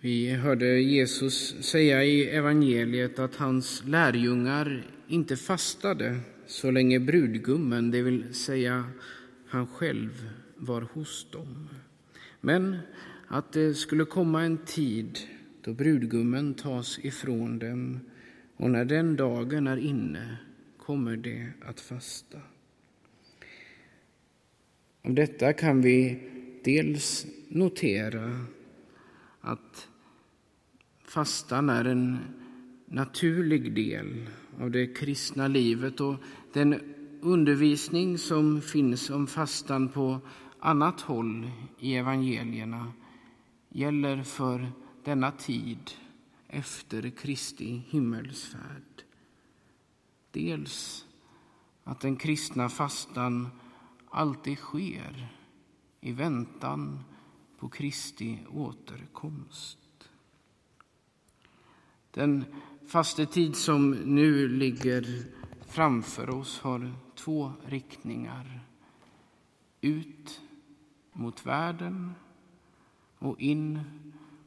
Vi hörde Jesus säga i evangeliet att hans lärjungar inte fastade så länge brudgummen, det vill säga han själv, var hos dem. Men att det skulle komma en tid då brudgummen tas ifrån dem och när den dagen är inne kommer de att fasta. Om detta kan vi dels notera att fastan är en naturlig del av det kristna livet och den undervisning som finns om fastan på annat håll i evangelierna gäller för denna tid efter Kristi himmelsfärd. Dels att den kristna fastan alltid sker i väntan på Kristi återkomst. Den fastetid som nu ligger framför oss har två riktningar. Ut mot världen och in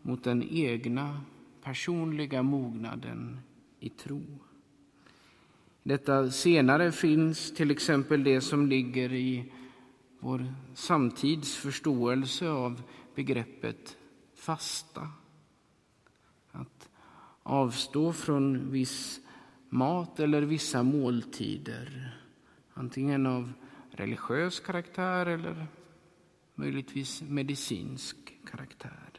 mot den egna personliga mognaden i tro. Detta senare finns till exempel det som ligger i vår samtids förståelse av begreppet fasta. Att avstå från viss mat eller vissa måltider, antingen av religiös karaktär eller möjligtvis medicinsk karaktär.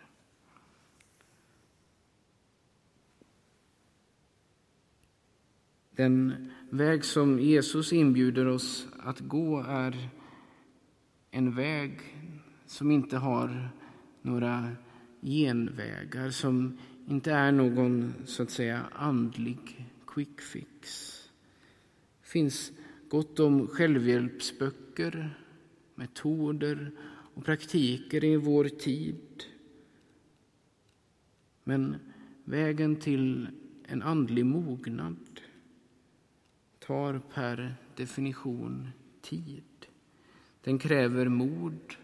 Den väg som Jesus inbjuder oss att gå är en väg som inte har några genvägar, som inte är någon så att säga andlig quick fix. Det finns gott om självhjälpsböcker, metoder och praktiker i vår tid. Men vägen till en andlig mognad tar per definition tid. Den kräver mod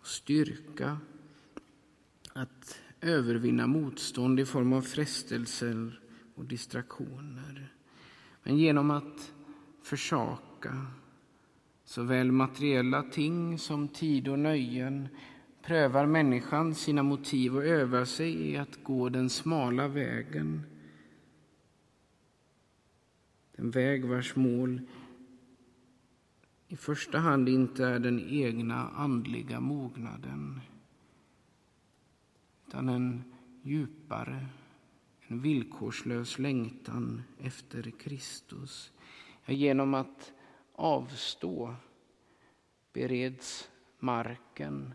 och styrka att övervinna motstånd i form av frestelser och distraktioner. Men genom att försaka såväl materiella ting som tid och nöjen prövar människan sina motiv och övar sig i att gå den smala vägen. Den väg vars mål i första hand inte är den egna andliga mognaden utan en djupare, en villkorslös längtan efter Kristus. Ja, genom att avstå bereds marken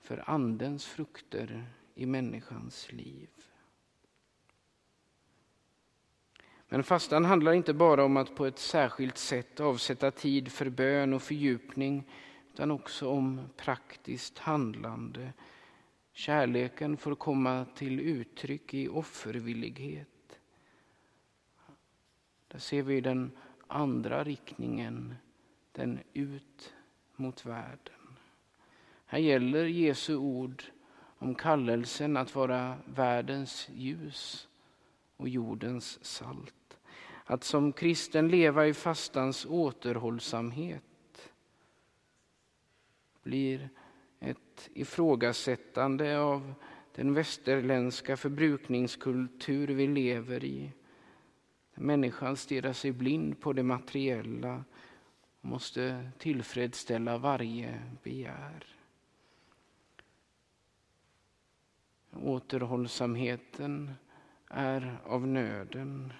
för Andens frukter i människans liv. Men fastan handlar inte bara om att på ett särskilt sätt avsätta tid för bön och fördjupning utan också om praktiskt handlande. Kärleken får komma till uttryck i offervillighet. Där ser vi den andra riktningen, den ut mot världen. Här gäller Jesu ord om kallelsen att vara världens ljus och jordens salt. Att som kristen leva i fastans återhållsamhet blir ett ifrågasättande av den västerländska förbrukningskultur vi lever i. Människan stirrar sig blind på det materiella och måste tillfredsställa varje begär. Återhållsamheten är av nöden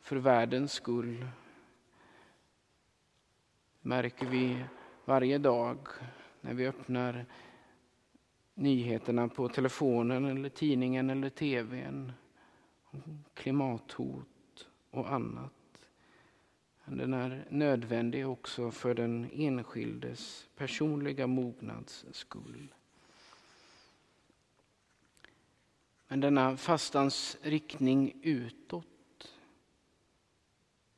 för världens skull märker vi varje dag när vi öppnar nyheterna på telefonen eller tidningen eller tvn. Klimathot och annat. Den är nödvändig också för den enskildes personliga mognads skull. Men denna fastans riktning utåt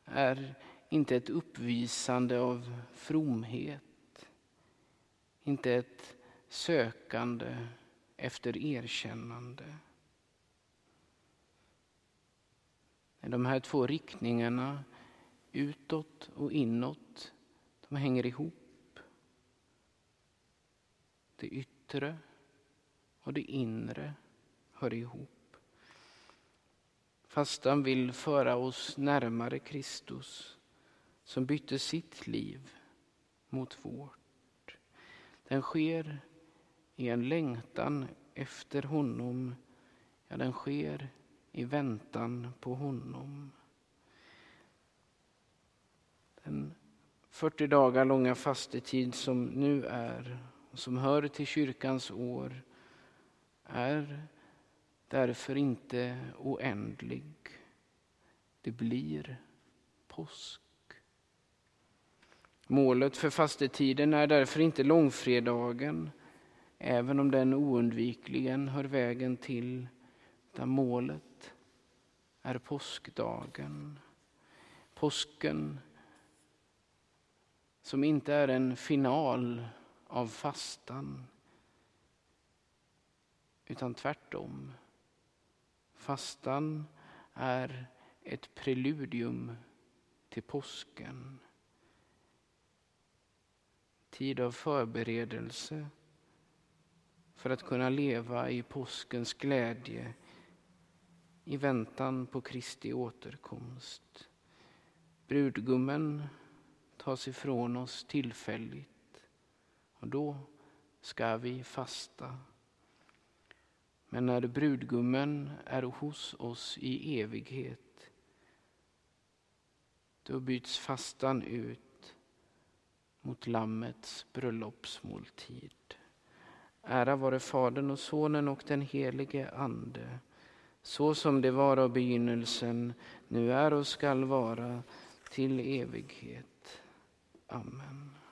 är inte ett uppvisande av fromhet, inte ett sökande efter erkännande. De här två riktningarna, utåt och inåt, de hänger ihop. Det yttre och det inre hör ihop. Fastan vill föra oss närmare Kristus som bytte sitt liv mot vårt. Den sker i en längtan efter honom. Ja, den sker i väntan på honom. Den 40 dagar långa fastetid som nu är och som hör till kyrkans år är därför inte oändlig. Det blir påsk. Målet för fastetiden är därför inte långfredagen, även om den oundvikligen hör vägen till, utan målet är påskdagen. Påsken som inte är en final av fastan, utan tvärtom. Fastan är ett preludium till påsken. Tid av förberedelse för att kunna leva i påskens glädje i väntan på Kristi återkomst. Brudgummen tas ifrån oss tillfälligt och då ska vi fasta. Men när brudgummen är hos oss i evighet då byts fastan ut mot Lammets bröllopsmåltid. Ära vare Fadern och Sonen och den helige Ande så som det var av begynnelsen, nu är och skall vara till evighet. Amen.